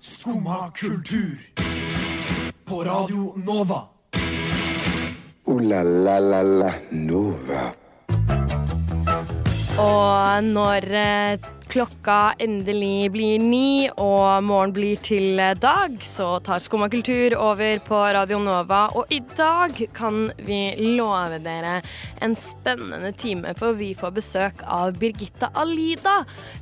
Skumma kultur. På Radio Nova. O-la-la-la-la Nova. Og når eh, klokka endelig blir ni og morgen blir til eh, dag, så tar Skumma kultur over på Radio Nova. Og i dag kan vi love dere en spennende time, for vi får besøk av Birgitta Alida.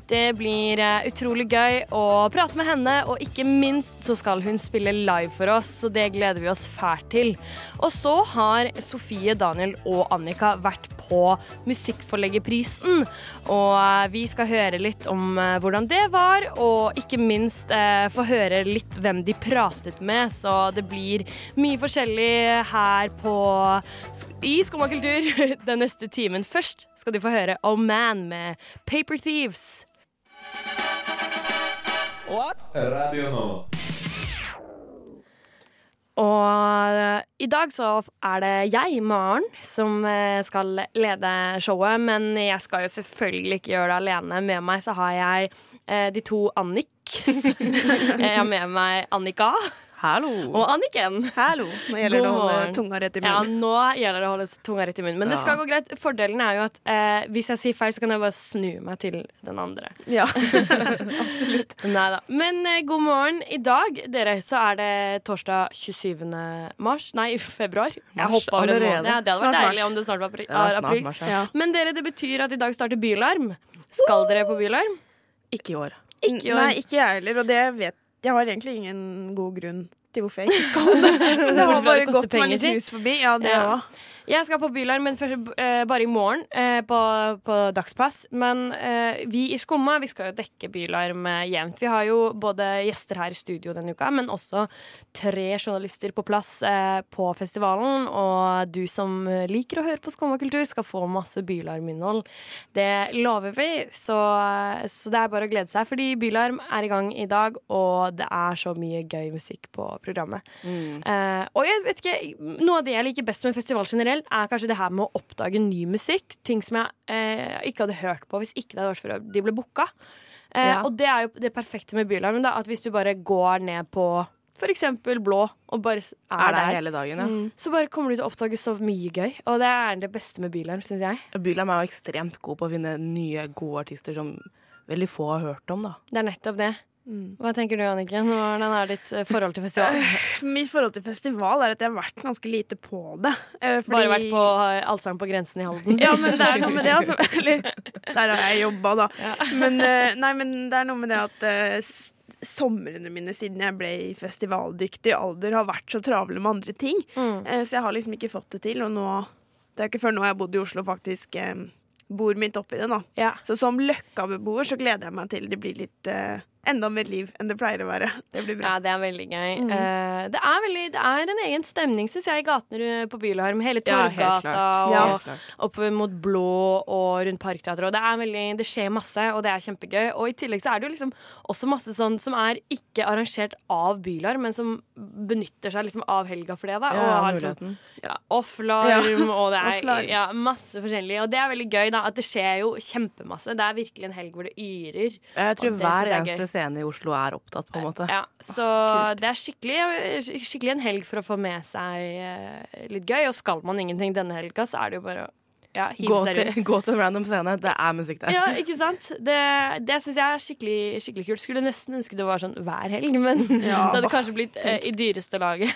Det blir eh, utrolig gøy å prate med henne, og ikke minst så skal hun spille live for oss, så det gleder vi oss fælt til. Og så har Sofie, Daniel og Annika vært på Musikkforleggerprisen, og eh, vi skal høre litt om eh, hvordan det var, og ikke minst eh, få høre litt hvem de pratet med, så det blir mye forskjellig her på i Skumma kultur den neste timen. Først skal du få høre Oh Man med Paper Thieves. What? Radio Nova. Og eh, i dag så er det jeg, Maren, som eh, skal lede showet. Men jeg skal jo selvfølgelig ikke gjøre det alene. Med meg så har jeg eh, de to Annik. jeg har med meg Annika Hallo. og Anniken. Hallo. Nå gjelder det å holde tunga rett i munnen. Ja, nå gjelder det å holde tunga rett i munnen. Men det skal gå greit. Fordelen er jo at eh, hvis jeg sier feil, så kan jeg bare snu meg til den andre. Ja, absolutt. Neida. Men eh, god morgen. I dag, dere, så er det torsdag 27. mars. Nei, februar. Jeg hoppa over en måned. Ja, det hadde Snart vært deilig mars. om det snart var april. Ja, snart mars, ja. Ja. Men dere, det betyr at i dag starter Bylarm. Skal dere på Bylarm? Ikke i år. Ikke i år. Nei, ikke jeg heller. Og det vet Jeg har egentlig ingen god grunn til hvorfor jeg ikke skal det. Men det har bare gått meg litt hus forbi. Ja, det Ja. Jeg skal på Bylarm, men først, uh, bare i morgen uh, på, på dagspass. Men uh, vi i Skumma vi skal jo dekke Bylarm jevnt. Vi har jo både gjester her i studio denne uka, men også tre journalister på plass på festivalen. Og du som liker å høre på Skumma kultur, skal få masse Bylarm-innhold. Det lover vi, så, så det er bare å glede seg. Fordi Bylarm er i gang i dag, og det er så mye gøy musikk på programmet. Eh, og jeg vet ikke, noe av det jeg liker best med festival generelt, er kanskje det her med å oppdage ny musikk. Ting som jeg eh, ikke hadde hørt på hvis ikke det hadde vært for at de ble booka. Eh, Ja. Og det er jo det perfekte med Bylarm. Da, at hvis du bare går ned på f.eks. Blå og bare er, Er der hele dagen, ja. så bare kommer du til å oppdage så mye gøy. Og det er det beste med Bylarm, syns jeg. Bylarm er jo ekstremt god på å finne nye, gode artister som veldig få har hørt om, da. Det er nettopp det. Mm. Hva tenker du, Anniken? Hvordan er ditt eh, forhold til festival? Mitt forhold til festival er at jeg har vært ganske lite på det. eh, fordi- Bare vært på eh, Allsang på grensen i Halden? Ja, men det er noe med det, altså. Eller, der har jeg jobba, da. Ja. Men, eh, nei, men det er noe med det at eh, somrene mine siden jeg ble i festivaldyktig alder, har vært så travle med andre ting. Mm. Eh, så jeg har liksom ikke fått det til. Og nå Det er ikke før nå jeg har bodd i Oslo, faktisk eh, bor midt oppi det, da. Ja. Så som Løkka-beboer så gleder jeg meg til det blir litt eh, enda mer liv enn det pleier å være. Det blir bra. Ja, det er veldig gøy. Mm. Uh, det, er veldig, det er en egen stemning, syns jeg, i gatene på Bylarm. Hele Torgata ja, og Ja. oppover mot Blå og rundt Parkteatret. Og det, er veldig, det skjer masse, og det er kjempegøy. Og i tillegg så er det jo liksom også masse sånn som er ikke arrangert av Bylarm, men som benytter seg liksom av helga for det. da. Og ja, har liksom ja, offlarm, og det er ja, masse forskjellig. Og det er veldig gøy, da, at det skjer jo kjempemasse. Det er virkelig en helg hvor det yrer. Jeg tror Og det hver synes jeg er eneste gøy. Scene i Oslo er opptatt, på en måte. Ja, så kult. det er skikkelig, skikkelig en helg for å få med seg eh, litt gøy. Og skal man ingenting denne helga, så er det jo bare å ja, Gå til, gå til en random scene. Det er musikk der. Ja, ikke sant? Det, det syns jeg er skikkelig, skikkelig kult. Skulle nesten ønske det var sånn hver helg, men Ja, det hadde kanskje blitt eh, i dyreste laget.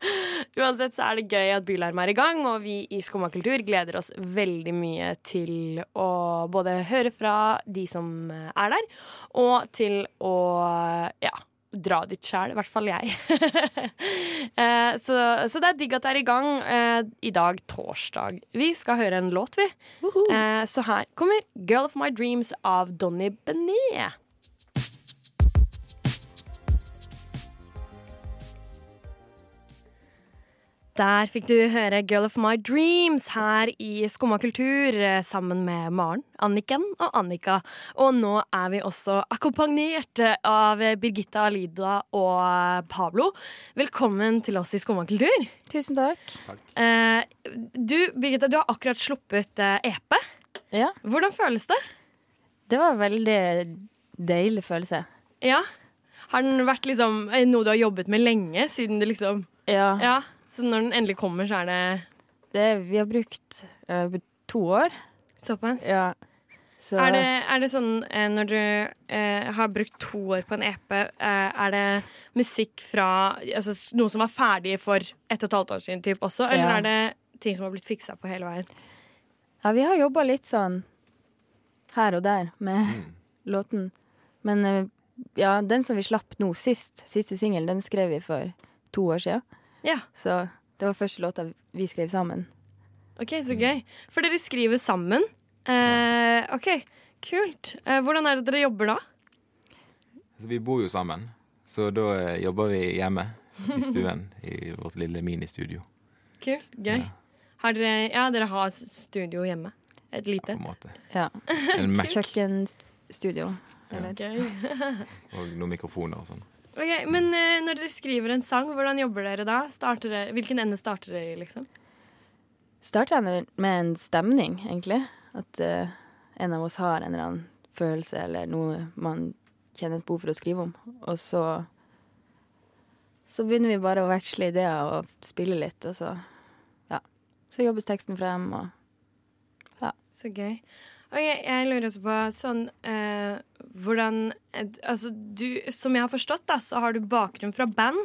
Uansett så er det gøy at Bylarm er i gang, og vi i Skumma kultur gleder oss veldig mye til å både høre fra de som er der, og til å ja, dra dit sjæl, i hvert fall jeg. Eh, så, så det er digg at det er i gang eh, i dag, torsdag. Vi skal høre en låt, vi. Eh, så her kommer 'Girl of My Dreams' av Donny Benet. Der fikk du høre 'Girl of My Dreams' her i Skumma kultur eh, sammen med Maren, Anniken og Annika. Og nå er vi også akkompagnert av Birgitta Alida og Pablo. Velkommen til oss i Skumma kultur. Tusen takk. takk. du, Birgitta, du har akkurat sluppet eh, EP. Ja, Hvordan føles det? det var en veldig deilig følelse. Ja, Har den vært liksom eh, noe du har jobbet med lenge, siden det liksom Ja. Ja. Så når den endelig kommer, så er det Det, vi har brukt uh, to år. såpass? Ja. Så Er det, er det sånn eh, når du eh, har brukt to år på en EP, eh, er det musikk fra altså, noe som var ferdig for ett og et halvt år siden typ også, eller Ja. er det ting som har blitt fiksa på hele veien? Ja, vi har jobba litt sånn her og der med låten. Men eh, ja, den som vi slapp nå sist, siste singel, den skrev vi for to år siden. Ja, Så det var første låta vi skrev sammen. ok, så gøy. For dere skriver sammen. Eh, OK, kult. Eh, hvordan er det dere jobber da? Altså, vi bor jo sammen, så da eh, jobber vi hjemme i stuen i vårt lille ministudio. Kult, gøy. Har dere, ja, dere har studio hjemme? Et På en måte. Ja. En Mac Kjøkkenstudio. Eller Gøy. og noen mikrofoner og sånn. Ok, Men uh, når dere skriver en sang, hvordan jobber dere da? Starter dere, hvilken ende starter dere i, liksom? jeg med en stemning, egentlig. At uh, en av oss har en eller annen følelse eller noe man kjenner et behov for å skrive om. Og så Så begynner vi bare å veksle ideer og spille litt, og så Ja. Så jobbes teksten frem, og Så gøy. Ok, Jeg lurer også på sånn eh, hvordan eh, Altså, du Som jeg har forstått, da, så har du bakgrunn fra band.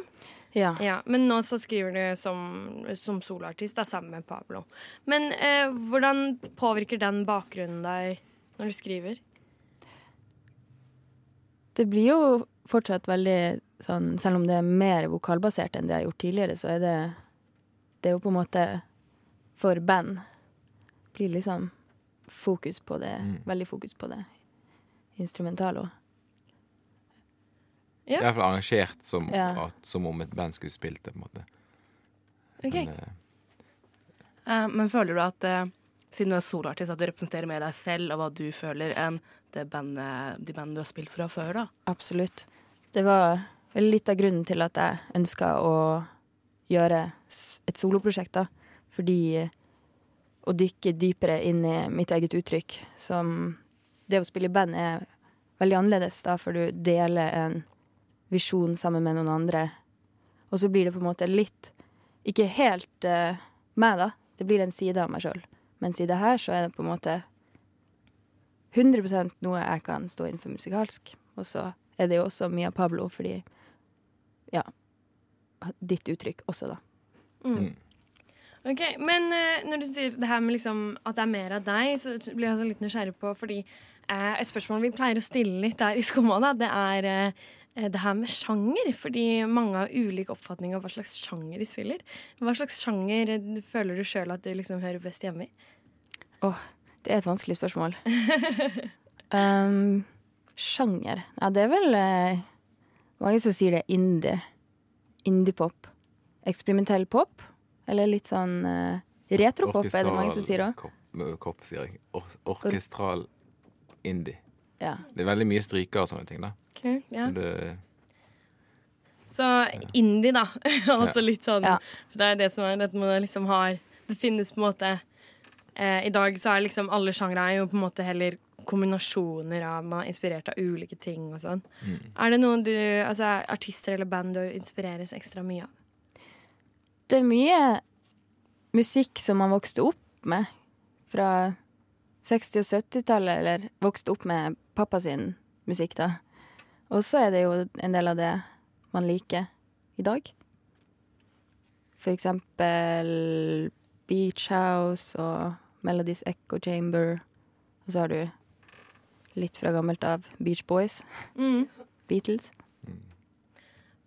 Ja. Ja, Men nå så skriver du som, som soloartist da, sammen med Pablo. Men eh, hvordan påvirker den bakgrunnen deg når du skriver? Det blir jo fortsatt veldig sånn Selv om det er mer vokalbasert enn det jeg har gjort tidligere, så er det Det er jo på en måte for band. Blir liksom fokus på det. Mm. Veldig fokus på det instrumentale òg. Ja. Det er iallfall arrangert som, Ja. at, som om et band skulle spilt det, på en måte. Ok, Men, uh, Eh, men føler du at uh, siden du er soloartist, at du representerer mer deg selv og hva du føler, enn det bandet, de bandene du har spilt fra før, da? Absolutt. Det var vel litt av grunnen til at jeg ønska å gjøre et soloprosjekt, da. Fordi å dykke dypere inn i mitt eget uttrykk, som Det å spille i band er veldig annerledes, da, for du deler en visjon sammen med noen andre. Og så blir det på en måte litt Ikke helt uh, meg, da. Det blir en side av meg sjøl. Mens i det her så er det på en måte 100% noe jeg kan stå innenfor musikalsk. Og så er det jo også av Pablo, fordi Ja. Ditt uttrykk også, da. mm. Ok, Men uh, når du sier det her med liksom at det er mer av deg, så blir jeg så litt nysgjerrig på fordi uh, et spørsmål vi pleier å stille litt der i Skumma, det er uh, det her med sjanger. Fordi mange har ulik oppfatning av hva slags sjanger de spiller. Hva slags sjanger føler du sjøl at du liksom hører best hjemme i? Åh, Det er et vanskelig spørsmål. um, sjanger Ja, det er vel mange som sier det indie. Indie-pop. Eksperimentell pop. Eller litt sånn uh, retropop, er det mange som sier òg. Kopp, sier jeg. Or orkestral indie. Ja. Det er veldig mye stryker og sånne ting, da. Kult, ja. Så det, Så indie, da. altså litt sånn Ja. Det er det som er at man liksom har Det finnes på en måte eh, I dag så er liksom alle sjangre er jo på en måte heller kombinasjoner av Man er inspirert av ulike ting og sånn. mm. Er det noen du Altså artister eller band du inspireres ekstra mye av? Det er mye musikk som man vokste opp med fra 60- og 70-tallet, eller vokste opp med pappa sin musikk, da. Og så er det jo en del av det man liker i dag. For eksempel Beach House og Melodies Echo Chamber. Og så har du litt fra gammelt av Beach Boys, Mm. Beatles.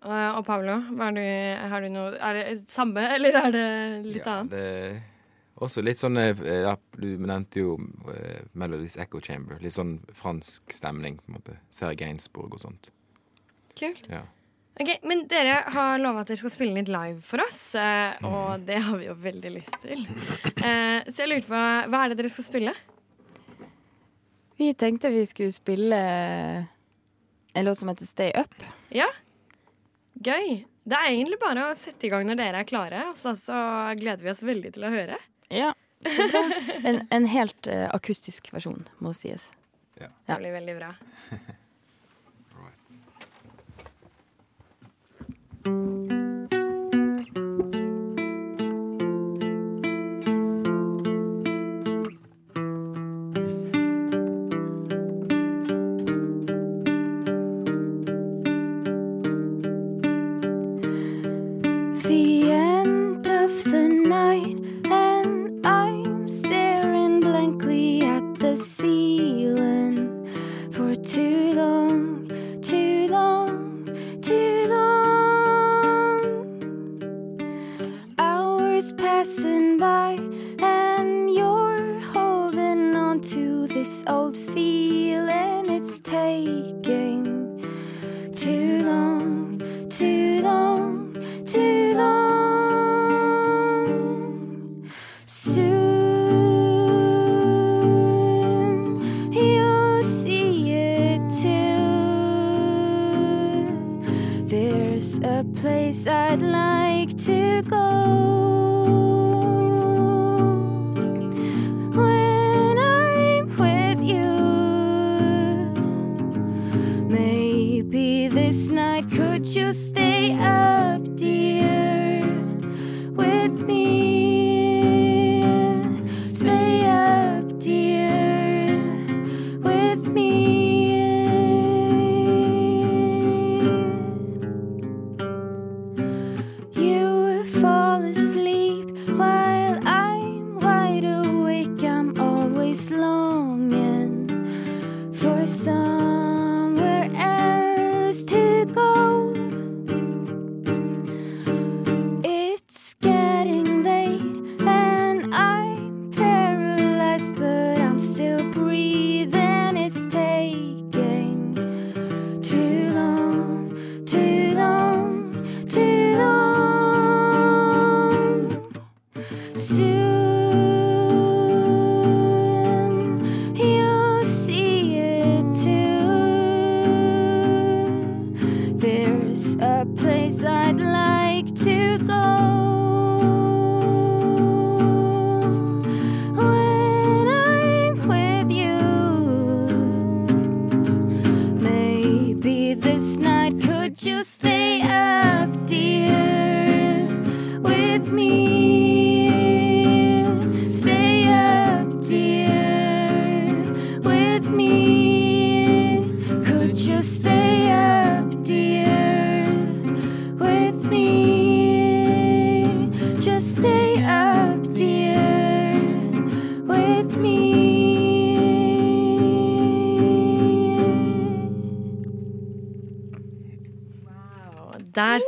Og, og Pablo, du, har du noe Er det samme, eller er det litt ja, annet? det er også litt sånn eh, ja, Du nevnte jo eh, Melodies Echo Chamber. Litt sånn fransk stemning, på en måte. Serge Gainsbourg og sånt. Kult. Ja. Ok, Men dere har lova at dere skal spille litt live for oss, eh, og det har vi jo veldig lyst til. Eh, så jeg lurte på, hva er det dere skal spille? Vi tenkte vi skulle spille en låt som heter Stay Up. Ja, gøy. Det er egentlig bare å sette i gang når dere er klare, så, så gleder vi oss veldig til å høre. Ja, det. En, en helt uh, akustisk versjon, må sies. Det Ja. blir veldig bra. Place I'd like to go sideline.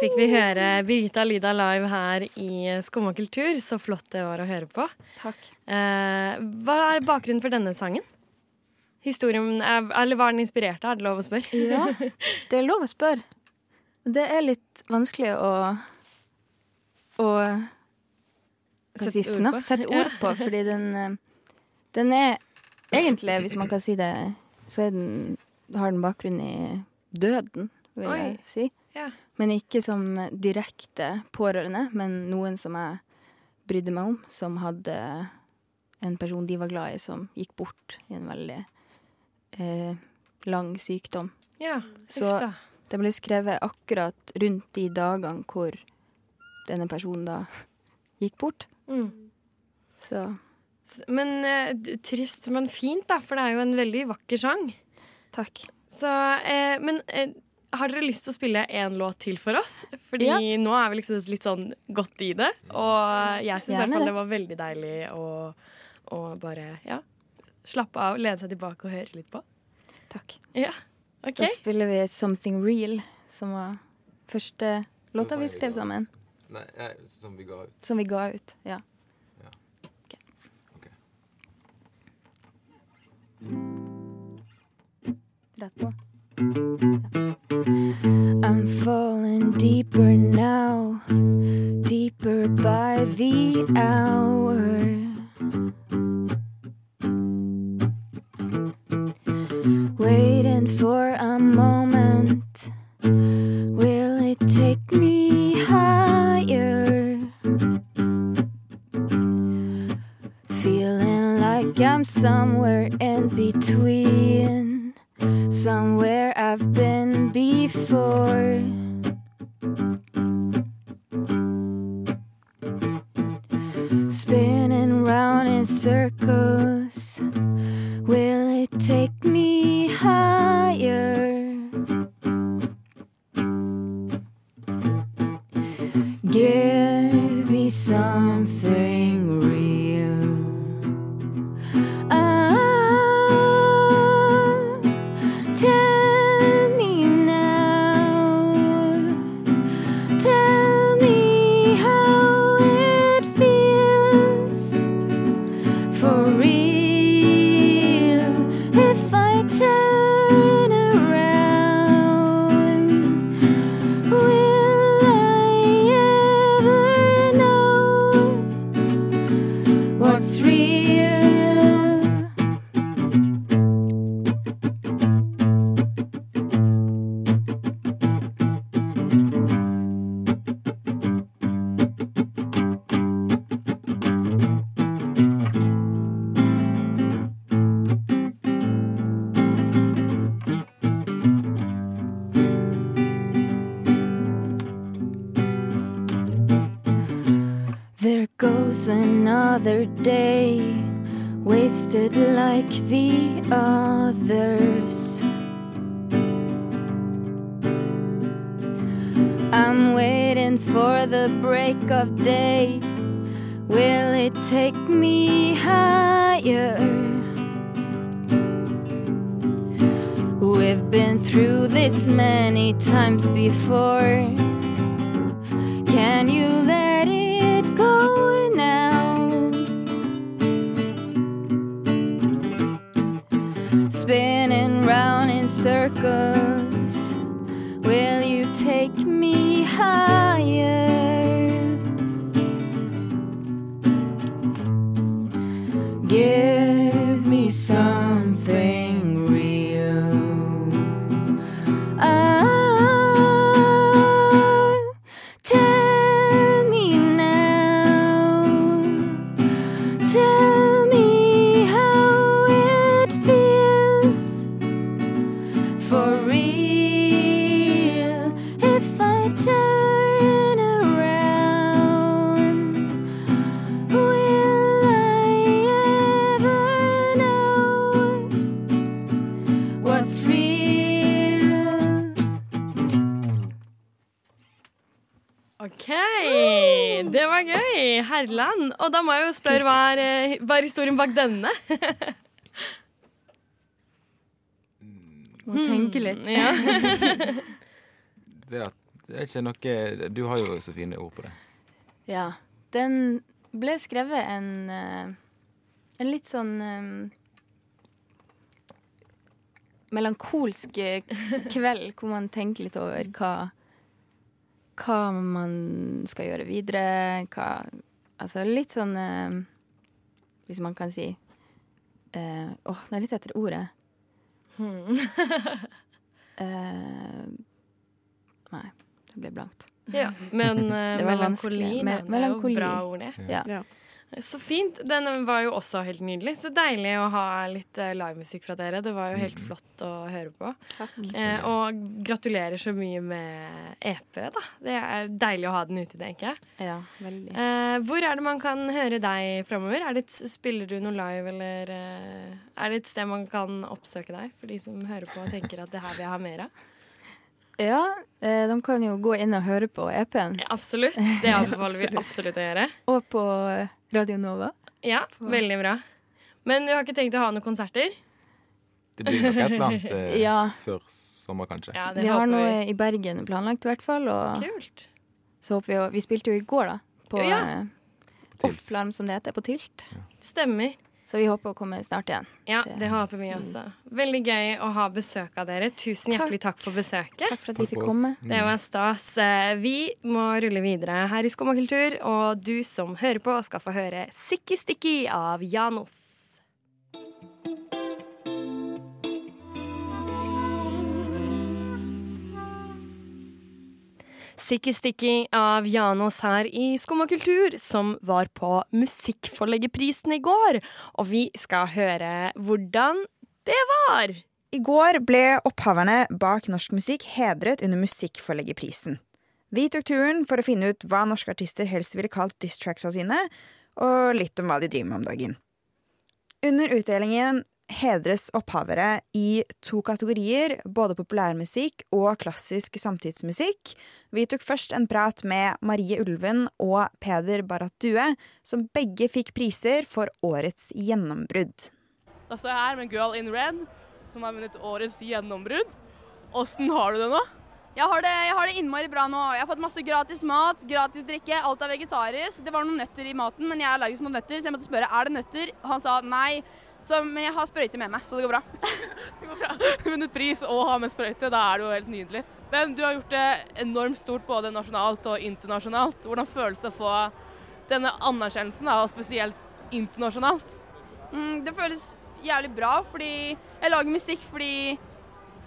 Fikk vi høre Birgitta Lida live her i Skumma kultur. Så flott det var å høre på. Takk. Eh, hva er bakgrunnen for denne sangen? Historien, er- eller Var den inspirert av? Er det lov å spørre? Ja, det er lov å spørre. Det er litt vanskelig å å Sette si, ord på. sette ord på, fordi den Den er egentlig, hvis man kan si det, så den, har den bakgrunn i døden, vil Oi. jeg si. Ja. Men ikke som direkte pårørende, men noen som jeg brydde meg om, som hadde en person de var glad i, som gikk bort i en veldig eh, lang sykdom. Ja, Så- det. Den ble skrevet akkurat rundt de dagene hvor denne personen da gikk bort. Mm. Så Men eh, trist, men fint, da, for det er jo en veldig vakker sang. takk. Så, eh, men eh, har dere lyst til å spille én låt til for oss? Fordi Ja. nå er vi liksom litt sånn godt i det. Og jeg syns i hvert fall det. var veldig deilig å, å bare ja, slappe av, lene seg tilbake og høre litt på. Takk. Ja, Okay. Da spiller vi 'Something Real', som var første låta vi skrev sammen. Nei, nei, som vi ga ut. Som vi ga ut. Ja. Ja. Ok. Ok. Rett på. I'm falling deeper now, deeper by the hour. Another day wasted like the others. I'm waiting for the break of day. Will it take me higher? We've been through this many times before. Can you let in circles. Will you take me higher? Og da må jeg jo spørre, hva er, eh, hva er historien bak denne? Må tenke litt. Ja. Det, er, det er ikke noe Du har jo så fine ord på det. Ja. Den ble skrevet en eh, En litt sånn um, melankolsk kveld, hvor man tenker litt over hva Hva man skal gjøre videre. Hva Altså litt sånn eh, Hvis man kan si eh, Åh, det er litt etter ordet. Eh, nei, det ble blankt. ja. Men eh, melankoli, vanskelig. da, Me- det er jo bra ord, det. Ja. Ja. Så fint. Den var jo også helt nydelig. Så deilig å ha litt eh, livemusikk fra dere. Det var jo helt flott å høre på. Eh, og gratulerer så mye med EP, da. Det er deilig å ha den ute, tenker jeg. ja, veldig. Eh, hvor er det man kan høre deg framover? Er spiller du noe live, eller eh, er det et sted man kan oppsøke deg? For de som hører på og tenker at det her vil jeg ha mer av. Ja, eh, de kan jo gå inn og høre på EP-en. Ja, absolutt. Det anbefaler vi absolutt å gjøre. Og på Radio Nova. Ja, veldig bra. Men du har ikke tenkt å ha noen konserter? Det blir nok et eller annet eh, Ja. før sommer, kanskje. Ja, Vi har noe vi. i Bergen planlagt, i hvert fall. Og Kult. så håper vi jo Vi spilte jo i går, da. På Ja. eh. Offlarm, som det heter. På Tilt. Stemmer. Så vi håper å komme snart igjen. Ja, Det- det håper vi også. Veldig gøy å ha besøk av dere. Tusen hjertelig takk for besøket. Takk for at vi fikk komme. Det var stas. Eh, Vi må rulle videre her i Skummakultur, og du som hører på, skal få høre Sikki Stikki av Janos. Sikki Stikki av Janos her i Skumma kultur, som var på Musikkforleggerprisen i går. Og vi skal høre hvordan det var. I går ble opphaverne bak norsk musikk hedret under Musikkforleggerprisen. Vi tok turen for å finne ut hva norske artister helst ville kalt diss-tracksa sine, og litt om hva de driver med om dagen. Under utdelingen hedres opphavere i to kategorier, både populærmusikk og klassisk samtidsmusikk. Vi tok først en prat med Marie Ulven og Peder Barrat Due, som begge fikk priser for årets gjennombrudd. Da står jeg her med Girl in Red, som har vunnet årets gjennombrudd. Åssen har du det nå? Jeg har, det, jeg har det innmari bra nå. Jeg har fått masse gratis mat, gratis drikke, alt er vegetarisk. Det var noen nøtter i maten, men jeg er allergisk mot nøtter, så jeg måtte spørre er det nøtter. Han sa nei, så, men jeg har sprøyte med meg, så det går bra. Det går bra. Vunnet pris og ha med sprøyte, da er det jo helt nydelig. Men du har gjort det enormt stort både nasjonalt og internasjonalt. Hvordan føles det å få denne anerkjennelsen, og spesielt internasjonalt? Mm, det føles jævlig bra, fordi jeg lager musikk fordi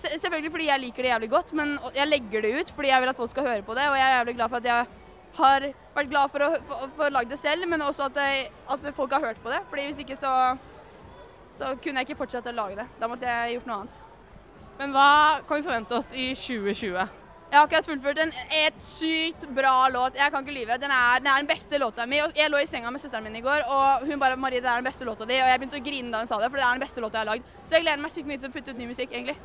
Selvfølgelig fordi jeg liker det jævlig godt, men jeg legger det ut fordi jeg vil at folk skal høre på det, og jeg er jævlig glad for at jeg har vært glad for å få- få lagd det selv, men også at, jeg, at folk har hørt på det. Fordi hvis ikke så, så kunne jeg ikke fortsette å lage det. Da måtte jeg gjort noe annet. Men hva kan vi forvente oss i 2020? Jeg har akkurat fullført en et sykt bra låt. Jeg kan ikke lyve. Den er, den er den beste låta mi. Og jeg lå i senga med søsteren min i går, og hun bare 'Marie, det er den beste låta di'. Og jeg begynte å grine da hun sa det, for det er den beste låta jeg har lagd. Så jeg gleder meg sykt mye til å putte ut ny musikk, egentlig.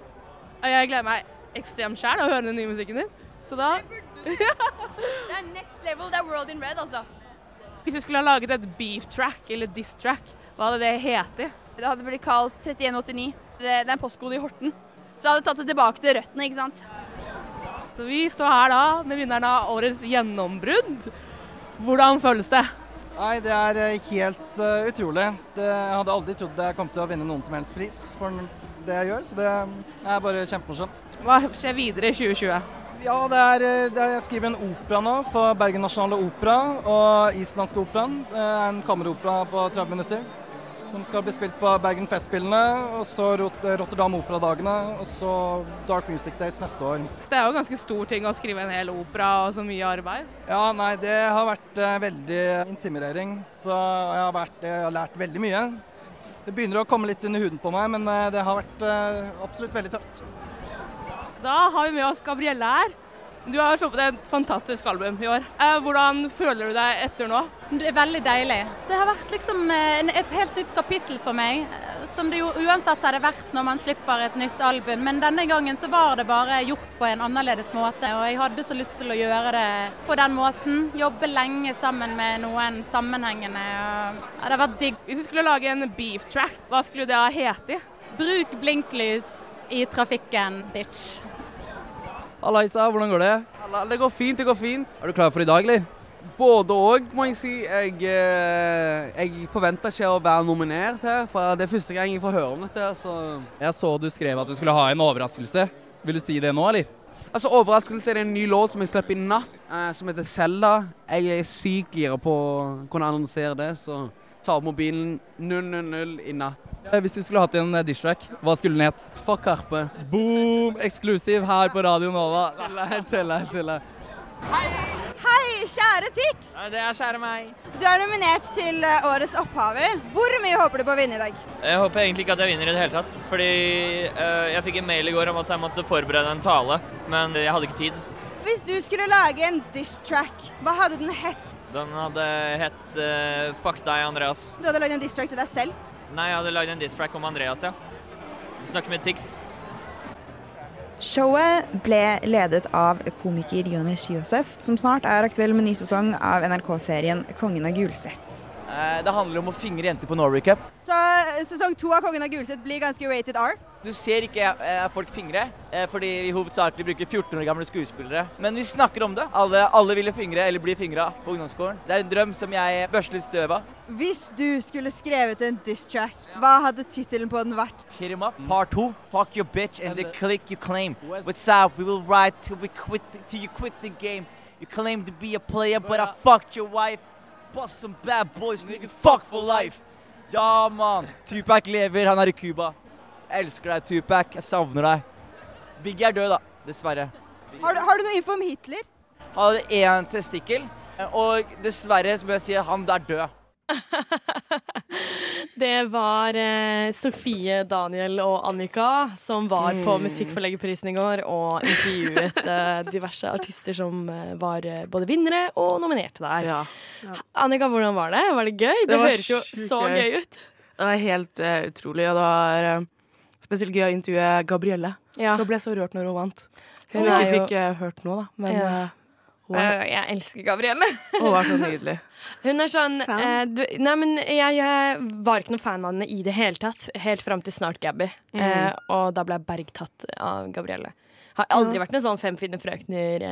Jeg gleder meg ekstremt sjæl å høre den nye musikken din. Så da Det er next level. Det er World in Red, altså. Hvis du skulle ha laget et beef track eller diss track, hva hadde det hete? Det hadde blitt kalt 3189. Det er en postkode i Horten. Så jeg hadde tatt det tilbake til røttene, ikke sant. Så vi står her da med vinneren av årets gjennombrudd. Hvordan føles det? Nei, det er eh, helt uh, utrolig. Det, jeg hadde aldri trodd jeg kom til å vinne noen som helst pris for det jeg gjør, så det er bare kjempemorsomt. Hva skjer videre i 2020? Ja, det er, eh, det er, jeg skriver en opera nå for Bergen Nasjonale Opera og Islandske Operaen. Er en kammeropera på 30 minutter som skal bli spilt på Bergen Festspillene, og så Rot Rotterdam Operadagene, og så Dark Music Days neste år. Så det er jo ganske stor ting å skrive en hel opera og så mye arbeid. Ja, nei, det har vært eh, veldig intimidering, så jeg har, vært, jeg har lært veldig mye. Det begynner å komme litt under huden på meg, men eh, det har vært eh, absolutt veldig tøft. Da har vi med oss Gabrielle her. Du har sluppet et fantastisk album i år. Eh, hvordan føler du deg etter nå? Det er veldig deilig. Det har vært liksom eh, et helt nytt kapittel for meg, eh, som det jo uansett hadde vært når man slipper et nytt album. Men denne gangen så var det bare gjort på en annerledes måte, og jeg hadde så lyst til å gjøre det på den måten. Jobbe lenge sammen med noen sammenhengende. og Ja, det var vært digg. Hvis du skulle lage en beef track, hva skulle det ha heti? Bruk blinklys i trafikken, bitch. Hallaisa, hvordan går det? Det går fint, det går fint. Er du klar for i dag, eller? Både òg, må jeg si. Jeg, eh, jeg forventer ikke å være nominert her, for det er første gang jeg får høre om dette. Så Jeg så du skrev at du skulle ha en overraskelse. Vil du si det nå, eller? Altså, Overraskelse er det en ny låt som jeg slipper i natt, eh, som heter Selda. Jeg er sykt gira på å kunne annonsere det, så ta opp mobilen 000 i natt. Eh, Hvis du skulle hatt en dishrack, hva skulle den het? Fuck Karpe. Boom! Eksklusiv her på Radio Nova. Tuller, tuller, tuller. Hei, kjære Tix! Det er kjære meg. Du er nominert til eh, Årets opphaver. Hvor mye håper du på å vinne i dag? Jeg håper egentlig ikke at jeg vinner i det hele tatt. Fordi uh, jeg fikk en mail i går om at jeg måtte forberede en tale, men jeg hadde ikke tid. Hvis du skulle lage en diss-track, hva hadde den hett? Den hadde hett uh, Fuck deg, Andreas. Du hadde lagd en diss-track til deg selv? Nei, jeg hadde lagd en diss-track om Andreas, ja. Du snakker med Tix. Showet ble ledet av komiker Jonis Josef, som snart er aktuell med ny sesong av NRK-serien Kongen av Gulset. Eh, Det handler om å fingre jenter på Norway Cup. Så eh, sesong to av Kongen av Gulset blir ganske rated R. Du ser ikke eh, folk fingre, eh, fordi vi hovedsakelig bruker 14 år gamle skuespillere. Men vi snakker om det. Alle, alle ville fingre, eller bli fingra på ungdomsskolen. Det er en drøm som jeg børster litt støv av. Hvis du skulle skrevet en diss-track, hva hadde tittelen på den vært? Hit him up. Part 2. Fuck your bitch and the click you claim. What's up? We will ride till we quit till you quit the game. You claim to be a player, but I fucked your wife. Bust some bad boys, niggas fuck for life. Ja, mann. Tupac lever, han er i Cuba. Jeg elsker deg, Tupac. Jeg savner deg. Biggie er død, da. Dessverre. Har du, har du noe info om Hitler? Han hadde én testikkel, og dessverre så må jeg si at han er død. Det var eh, Sofie, Daniel og Annika som var på Mm. Musikkforleggerprisen i går og intervjuet eh, diverse artister som eh, var eh, både vinnere og nominerte der. Annika, hvordan var det? Var det gøy? Det, det høres jo så gøy ut. Det var helt uh, utrolig, og det var uh, spesielt gøy å intervjue Gabrielle. Ja. Da ble så rørt når hun vant. Som Hun ikke fikk uh, hørt nå, da. Men Ja. Hun, Eh, Jeg elsker Gabrielle. hun var så nydelig. Hun er sånn eh, du, Nei, men jeg, jeg var ikke noen fan av henne i det hele tatt, helt fram til snart Gabby. Mm. Eh, og da ble jeg bergtatt av Gabrielle. Har aldri Ja. vært noen sånn Fem fine frøkner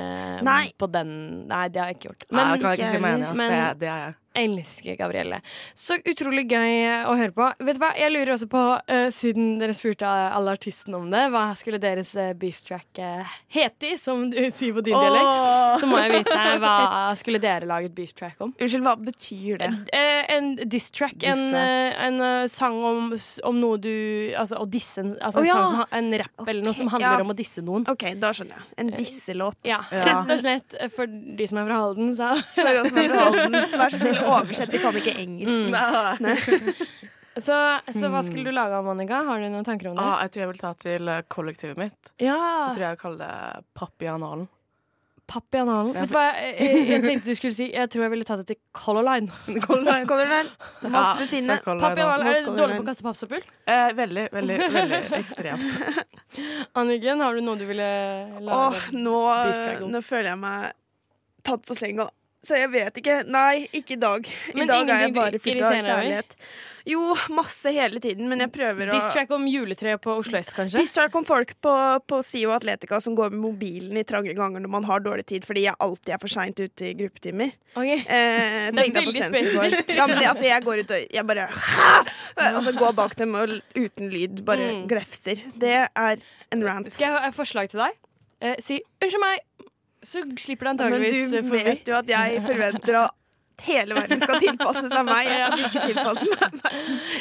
på den Nei, det har jeg ikke gjort. Nei, det kan jeg ikke si meg enig i, Det- det er jeg. Elsker Gabrielle. Så utrolig gøy å høre på. Vet du hva, Jeg lurer også på, uh, siden dere spurte alle artistene om det, hva skulle deres uh, beef track uh, hete, som du sier på din oh. dialekt? Så må jeg vite hva skulle dere laget beef track om? Unnskyld, hva betyr det? Uh, en diss track. Diss En, eh, en eh, sang om, om noe du Altså å disse en, altså oh, ja. sang som, en rap okay, eller noe som handler ja. om å disse noen. OK, da skjønner jeg. En disselåt. Ja, rett og slett. eh, For de som er fra Halden, sa For oss som er fra Halden, vær så snill, oversett. de kan ikke engelsk. Mm. Nei. Så, så hva skulle du lage av, Monica? Har du noen tanker om det? Ah, jeg tror jeg vil ta til eh, kollektivet mitt. Ja. Så tror jeg jeg kaller det Papp i analen. Papp i analen. Vet du hva jeg, jeg, jeg tenkte du skulle si? Jeg tror jeg ville tatt det til Color Line. Color Line. Masse sinne. Papp i analen. Er du dårlig på å kaste pappsøppel? Eh, veldig, veldig, veldig ekstremt. Anniken, har du noe du ville lage? Åh, nå, nå føler jeg meg tatt på senga. Så jeg vet ikke. Nei, ikke i dag. I Men dag er jeg bare fylt av kjærlighet. Jo, masse hele tiden, men jeg prøver å Distrack om juletreet på Oslo S, kanskje? Distrack om folk på, på SIO Atletica som går med mobilen i trange ganger når man har dårlig tid fordi jeg alltid er for seint ute i gruppetimer. Okay. Eh, Det er veldig spesifikt. Ja, men det, altså, jeg går ut og jeg bare Altså går bak dem og uten lyd bare Mm. glefser. Det er en rant. Skal jeg ha et forslag til deg? Eh, si 'unnskyld meg', så slipper Men antageligvis du Men du vet jo at jeg forventer at hele verden skal tilpasse seg meg. Jeg kan ikke tilpasse meg.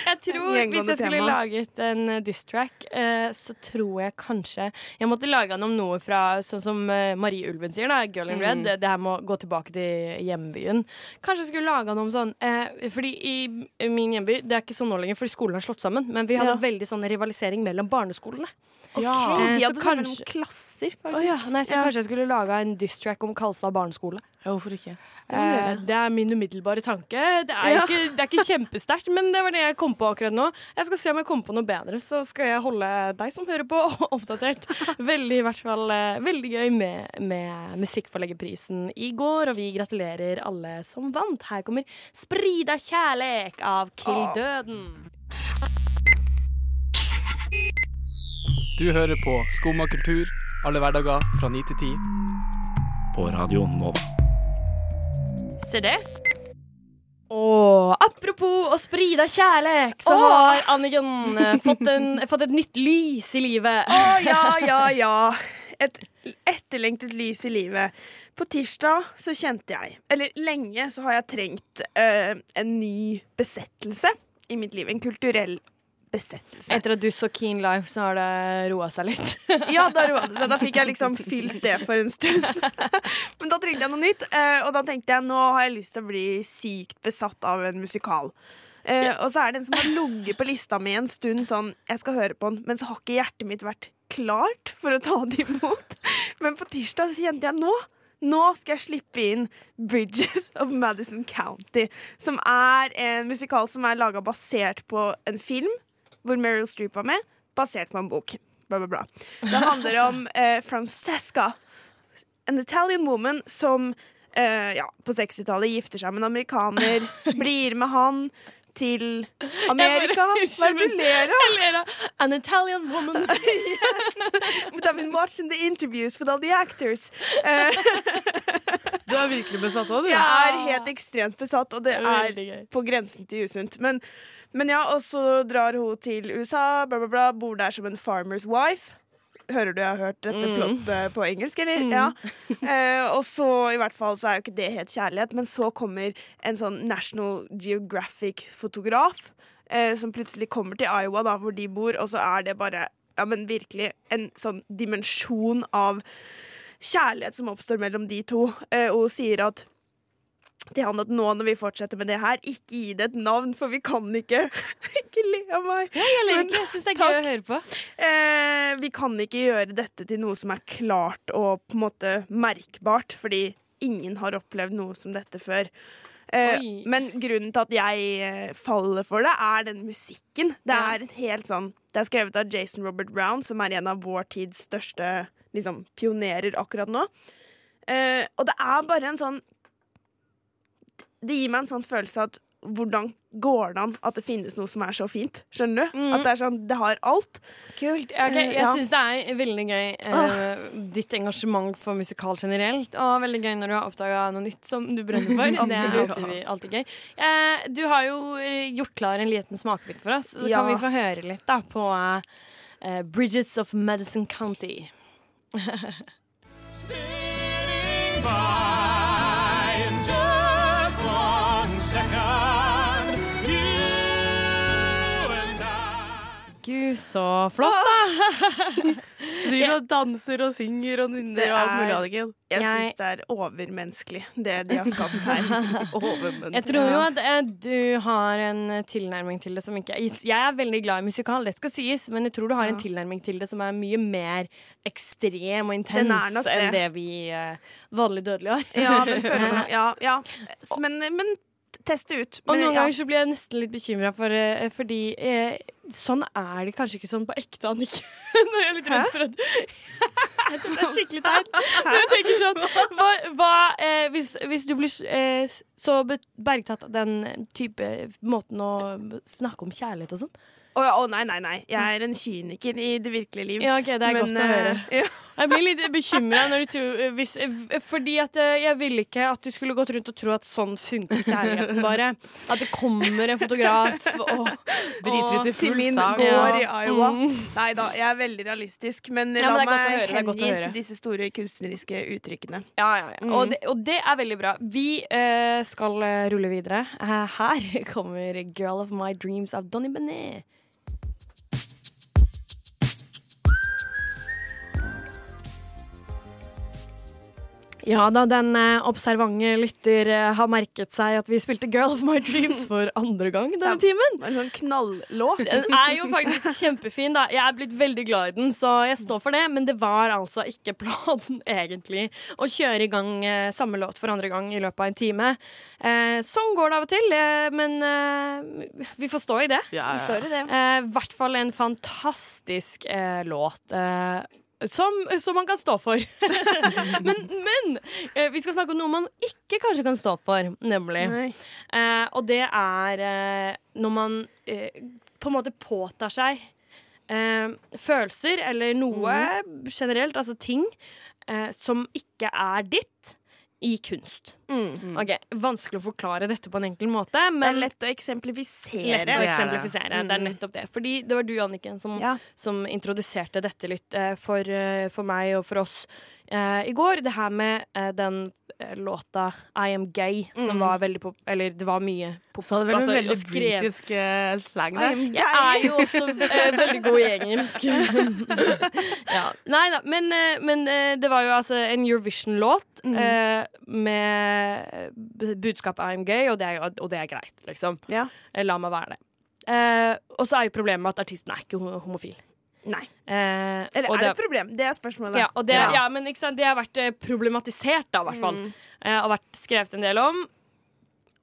Jeg tror Hvis jeg skulle tema. laget en diss-track, eh, så tror jeg kanskje Jeg måtte lage den om noe fra sånn som eh, Marie Ulven sier, da, Girl in Red. Mm. Det, det her må gå tilbake til hjembyen. Kanskje jeg skulle lage den om sånn eh, Fordi i i min hjemby Det er ikke sånn nå lenger, fordi skolen har slått sammen. Men vi hadde Ja. veldig sånn rivalisering mellom barneskolene. Ok, Eh, de så hadde kanskje... mellom klasser, faktisk. Oh, ja, nei, så Ja. kanskje jeg skulle laga en diss-track om Kalstad barneskole. hvorfor ikke? Eh, det er min umiddelbare tanke. Det er, Ja. ikke, det er ikke kjempesterkt, men det var det jeg kom på akkurat nå. Jeg skal se om jeg kommer på noe bedre, så skal jeg holde deg som hører på, oppdatert. Veldig, i hvert fall, eh, veldig gøy med, med Musikkforleggerprisen i går, og vi gratulerer alle som vant. Her kommer 'Sprida kjærlek' av Kill Døden. Du hører på Skumma kultur alle hverdager fra 9 til 10 på Radio Nova. Ser det? Og apropos å spride kjærlek, så Åh! har Anniken eh, fått, en, fått et nytt lys i livet. Å ja, ja, ja. Et etterlengtet lys i livet. På tirsdag så kjente jeg Eller lenge så har jeg trengt eh, en ny besettelse i mitt liv. En kulturell besettelse. Etter at du så Keen Life, så har det roa seg litt. Ja, da roa det seg. Da fikk jeg liksom fylt det for en stund. Men da trengte jeg noe nytt, eh, og da tenkte jeg nå har jeg lyst til å bli sykt besatt av en musikal. Uh, Og så er det en som har ligget på lista mi en stund sånn Jeg skal høre på den, men så har ikke hjertet mitt vært klart for å ta det imot. Men på tirsdag så kjente jeg nå nå skal jeg slippe inn Bridges of Madison County, som er en musikal som er laga basert på en film hvor Meryl Streep var med, basert på en bok. Bla, bla, bla. Det handler om eh, Francesca, en Italian woman som eh, ja, på 60-tallet gifter seg med en amerikaner, blir med han til Amerika. Hva er det du ler av? Jeg ler av An Italian woman. But I've been watching the interviews with all the actors. Du er virkelig besatt òg, du. Jeg er helt ekstremt besatt, og det er på grensen til usunt. Men, men ja, og så drar hun til USA, bla, bla, bla, bor der som en farmer's wife. Hører du jeg har hørt dette Mm. plottet på engelsk, eller? Mm. Ja. Eh, og så, i hvert fall, så er jo ikke det helt kjærlighet, men så kommer en sånn National Geographic-fotograf eh, som plutselig kommer til Iowa, da, hvor de bor, og så er det bare ja, men virkelig en sånn dimensjon av kjærlighet som oppstår mellom de to. Eh, og hun sier at til han at nå når vi fortsetter med det her, ikke gi det et navn, for vi kan ikke Ikke le av meg. jeg ler ikke. Jeg syns det er gøy å høre på. Eh, vi kan ikke gjøre dette til noe som er klart og på en måte merkbart, fordi ingen har opplevd noe som dette før. Eh, men grunnen til at jeg eh, faller for det, er den musikken. Det er et helt sånn Det er skrevet av Jason Robert Brown, som er en av vår tids største liksom, pionerer akkurat nå. Eh, og det er bare en sånn Det gir meg en sånn følelse at hvordan går det an at det finnes noe som er så fint? Skjønner du? Mm. At det er sånn, det har alt. Kult. Ok, Eh, jeg ja. syns det er veldig gøy eh, ditt engasjement for musikal generelt. Og veldig gøy når du har oppdaga noe nytt som du brenner for. det er alltid, alltid gøy. Eh, du har jo gjort klar en liten smakebit for oss. Så Ja. kan vi få høre litt da på eh, Bridges of Medicine County. Gud, så flott, da! Driver og danser og synger og nynner og alt mulig annet. Jeg Jeg- syns det er overmenneskelig, det de har skapt her. Jeg tror jo at eh, du har en eh, tilnærming til det som ikke Jeg er veldig glad i musikal, det skal sies, men jeg tror du har en tilnærming til det som er mye mer ekstrem og intens det. enn det. vi eh, vanlig dødelige har. Ja, men, føler ja, ja. Men, men test ut. ut. Og noen ja. ganger så blir jeg nesten litt bekymra for eh, Fordi eh, sånn er det kanskje ikke sånn på ekte, Anniken. Nå er jeg litt redd for at Dette er skikkelig teit. Men jeg tenker sånn Hva, hva eh, hvis, hvis du blir eh, så bergtatt av den type måten å snakke om kjærlighet og sånn Å ja, oh, nei, nei, nei. Jeg er en kyniker i det virkelige liv. Ja, ok, det er Men, godt å høre. eh, ja. Jeg blir litt bekymra når du tror eh, hvis, eh, Fordi at eh, jeg ville ikke at du skulle gått rundt og tro at sånn funker kjærligheten bare. At det kommer en fotograf og og ut i full min sang. Går i Iowa. Mm. Nei da, jeg er veldig realistisk, men Ja, la men meg hengi til disse store kunstneriske uttrykkene. Ja, ja, ja. Mm. Og, det, og det er veldig bra. Vi uh, skal rulle videre. Her kommer 'Girl of My Dreams' av Donny Benet. Ja da, den eh, observante lytter eh, har merket seg at vi spilte 'Girl of My Dreams' for andre gang denne timen. En sånn knallåt. Den er jo faktisk kjempefin, da. Jeg er blitt veldig glad i den, så jeg står for det. Men det var altså ikke planen, egentlig, å kjøre i gang eh, samme låt for andre gang i løpet av en time. Eh, sånn går det av og til, eh, men vi får stå i det. ja, ja. I. Hvert fall en fantastisk låt. Eh, som, som man kan stå for. men men eh, vi skal snakke om noe man ikke kanskje kan stå for, nemlig. Eh, og det er eh, når man eh, på en måte påtar seg eh, følelser eller noe generelt, altså ting, eh, som ikke er ditt. I kunst. Ok, Vanskelig å forklare dette på en enkel måte, Det er lett å eksemplifisere. lett å eksemplifisere. Det er Mm. nettopp det. Fordi det var du, Anniken, som, Ja. som introduserte dette litt eh, for, eh, for meg og for oss eh, i går. Det her med eh, den eh, låta 'I Am Gay', som Mm. var veldig pop... Eller det var mye pop... Så vel en altså, veldig og skrev- britisk eh, slang der. Jeg er jo også eh, veldig god i engelsk. ja. Nei da, men, eh, men eh, det var jo altså en Eurovision-låt Mm. eh, med budskapet am gay', og det er, og det er greit, liksom. Ja. Eh, La meg være det. Eh, og så er jo problemet at artisten er ikke ho- homofil. Nei. Eh, Eller er det et problem? Det er spørsmålet. ja, det, ja. men ikke sant, det har vært eh, problematisert, da, i hvert fall. Mm. Eh, og vært skrevet en del om.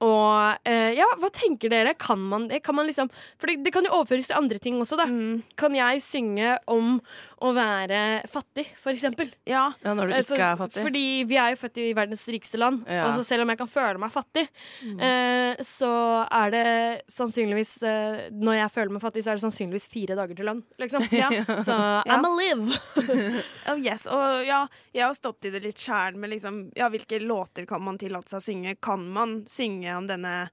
Og eh, ja, hva tenker dere? Kan man det? Kan man liksom For det, det kan jo overføres til andre ting også, da. Mm. Kan jeg synge om å være fattig, for eksempel? Ja. Ja, når du Altså, ikke er fattig. Fordi vi er jo født i verdens rikeste land. Ja. Og så selv om jeg kan føle meg fattig, Mm. eh, så er det sannsynligvis eh, Når jeg føler meg fattig, så er det sannsynligvis fire dager til lønn, liksom. Ja. Så I'm alive! Oh yes, og ja, jeg har stått i det litt sjæl med liksom, ja, hvilke låter kan man tillate seg å synge? Kan man synge om denne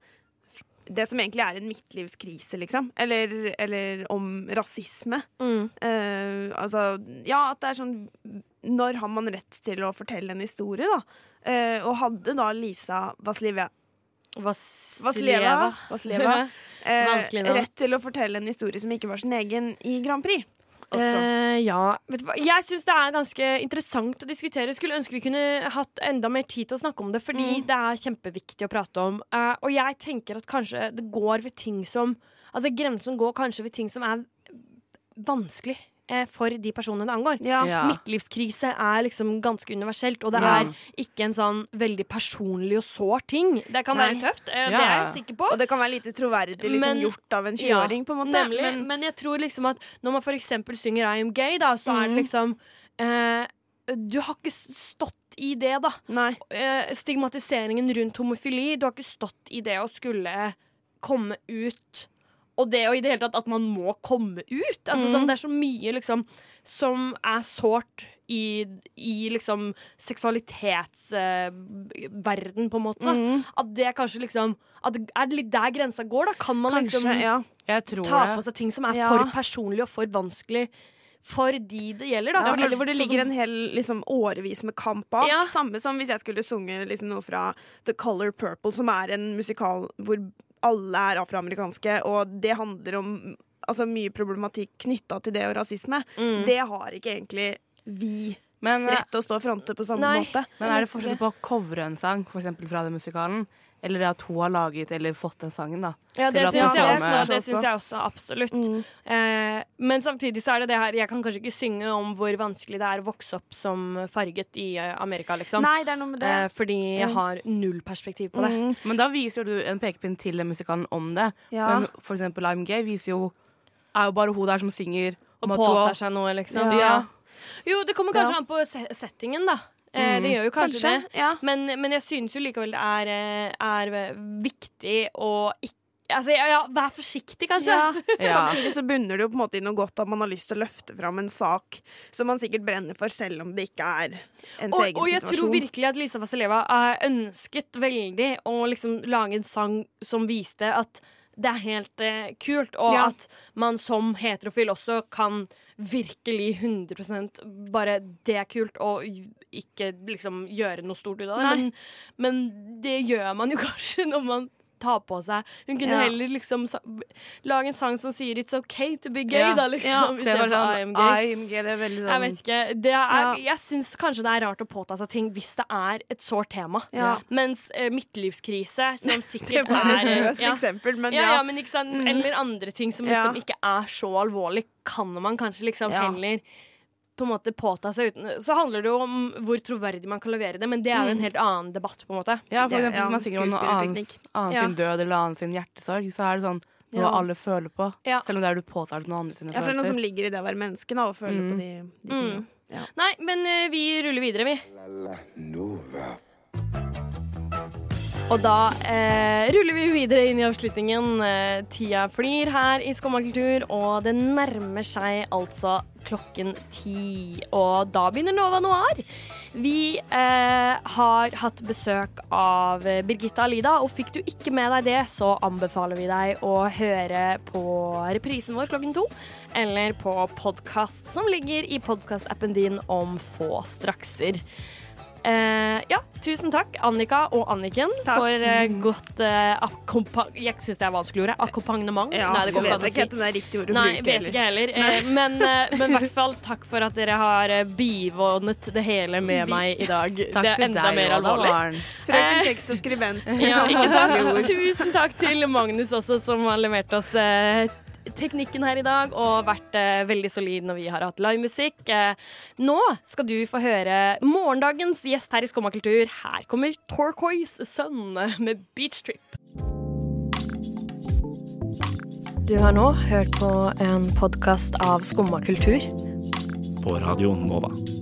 Det som egentlig er en midtlivskrise, liksom? Eller, eller om rasisme? Mm. Uh, altså, ja, at det er sånn Når har man rett til å fortelle en historie, da? Uh, og hadde da Lisa Vasileva Vasileva, Vasileva eh, rett til å fortelle en historie som ikke var sin egen i Grand Prix? Også. Eh, ja. Vet du hva? Jeg syns det er ganske interessant å diskutere. Skulle ønske vi kunne hatt enda mer tid til å snakke om det, fordi Mm. det er kjempeviktig å prate om. Eh, og jeg tenker at kanskje det går ved ting som Altså grensen går kanskje ved ting som er vanskelig. Eh, For de personene det angår. Ja. Ja. Midtlivskrise er liksom ganske universelt, og det Ja. er ikke en sånn veldig personlig og sår ting. Det kan Nei. være tøft, eh, det er jeg sikker på. Og det kan være lite troverdig liksom, Men- gjort av en 20-åring, på en måte. Nemlig. Men- Men, jeg tror liksom at når man for eksempel synger I am gay, da, så er det Mhm. liksom eh, Du har ikke stått i det, da. Nei. Eh, stigmatiseringen rundt homofili. Du har ikke stått i det å skulle komme ut. Og det og i det hele tatt at man må komme ut. Altså, mm. sånn, det er så mye liksom som er sårt i, i liksom seksualitetsverden, på en måte. da. Mhm. At det kanskje liksom at Er det litt der grensa går, da? Kan man Kanskje, liksom ja. Jeg tror ta det. på seg ting som er Ja. for personlig og for vanskelig for de det gjelder, da? Ja, Fordi- eller hvor det sånn ligger en hel liksom, årevis med kamp bak. Ja. Samme som hvis jeg skulle sunge liksom, noe fra The Color Purple, som er en musikal hvor alle er afroamerikanske, og det handler om altså, mye problematikk knytta til det og rasisme. Mm. Det har ikke egentlig vi Men, eh, rett til å stå og fronte på samme Nei, måte. Men er det forskjell på å covre en sang, for eksempel fra den musikalen, eller det at hun har laget eller fått den sangen, da? Ja, det syns jeg, også- det syns jeg også absolutt. Eh, men samtidig så er det det her Jeg kan kanskje ikke synge om hvor vanskelig det er å vokse opp som farget i eh, Amerika, liksom. Nei, det er noe med det. Eh, fordi jeg Mm. har null perspektiv på det. Mm. Men da viser jo du en pekepinn til den musikalen om det. Ja. Men for eksempel I'm Gay viser jo er jo bare hun der som synger Og påtar seg noe, liksom. Ja. Jo, det kommer kanskje Ja. an på settingen, da. Eh, Mm. Det gjør jo kanskje, Kanskje, det. Men, men jeg synes jo likevel det er, eh, er viktig å ikke Altså, ja, ja, vær forsiktig, kanskje. Ja. Samtidig så bunner det jo på en måte i noe godt at man har lyst til å løfte fram en sak som man sikkert brenner for, selv om det ikke er ens og, egen og jeg tror virkelig at Lisa Vasileva har ønsket veldig å liksom lage en sang som viste at det er helt eh, kult, og Ja. at man som heterofil også kan virkelig 100% bare Det er kult, og ikke liksom gjøre noe stort ut av det. Men, men det gjør man jo kanskje når man tar på seg Hun kunne Ja. heller liksom lage en sang som sier 'It's okay to be gay', Ja. da, liksom. Ja, istedenfor sånn, I am gay. Det er veldig Jeg sånn- vet ikke. Det er. Jeg syns kanskje det er rart å påta seg ting hvis det er et sårt tema. Mens eh, midtlivskrise, som Det sikkert var er et eh, løst eksempel, men ja. men? Mm. Eller andre ting som liksom ikke er så alvorlig, kan man kanskje liksom heller på en måte påta seg uten Så handler det jo om hvor troverdig man kan levere det, men det er jo en Mm. helt annen debatt, på en måte. Ja, for eksempel ja, hvis man synger om noe annen, annen Ja. sin død eller annen sin hjertesorg, så er det sånn noe Ja. alle føler på. Ja. Selv om det er du påtar deg noen andre sine Ja, for det er noe som ligger i det å være menneske, da, å føle Mm. på de, de Mm. tingene. Ja. Nei, men uh, vi ruller videre, vi. Nova. Og da eh, ruller vi videre inn i avslutningen. Eh, tida flyr her i Skumma kultur, og det nærmer seg altså klokken ti. Og da begynner Nova Noir. Vi eh, har hatt besøk av Birgitta Alida, og fikk du ikke med deg det, så anbefaler vi deg å høre på reprisen vår klokken to, eller på podkast som ligger i podkastappen din om få strakser. Eh, ja, tusen takk, Annika og Anniken, Takk. for eh, godt eh. Jeg syns det er vanskelig ordet. Akkompagnement. Ja, Nei, det går vet ikke si. det er riktig ord å Nei, bruke vet ikke heller. Eh, men eh, men i hvert fall takk for at dere har eh, bivånet det hele med meg i dag. Takk det er enda deg, mer alvorlig. Frøken Eh, tekst og skribent. ja, ikke sant? Tusen takk til Magnus også, som har levert oss eh, teknikken her i dag og vært eh, veldig solid når vi har hatt livemusikk. Eh, nå skal du få høre morgendagens gjest her i Skumma kultur. Her kommer Torquoise Sun med Beach Trip. Du har nå hørt på en podkast av Skumma kultur. På Radio Nova.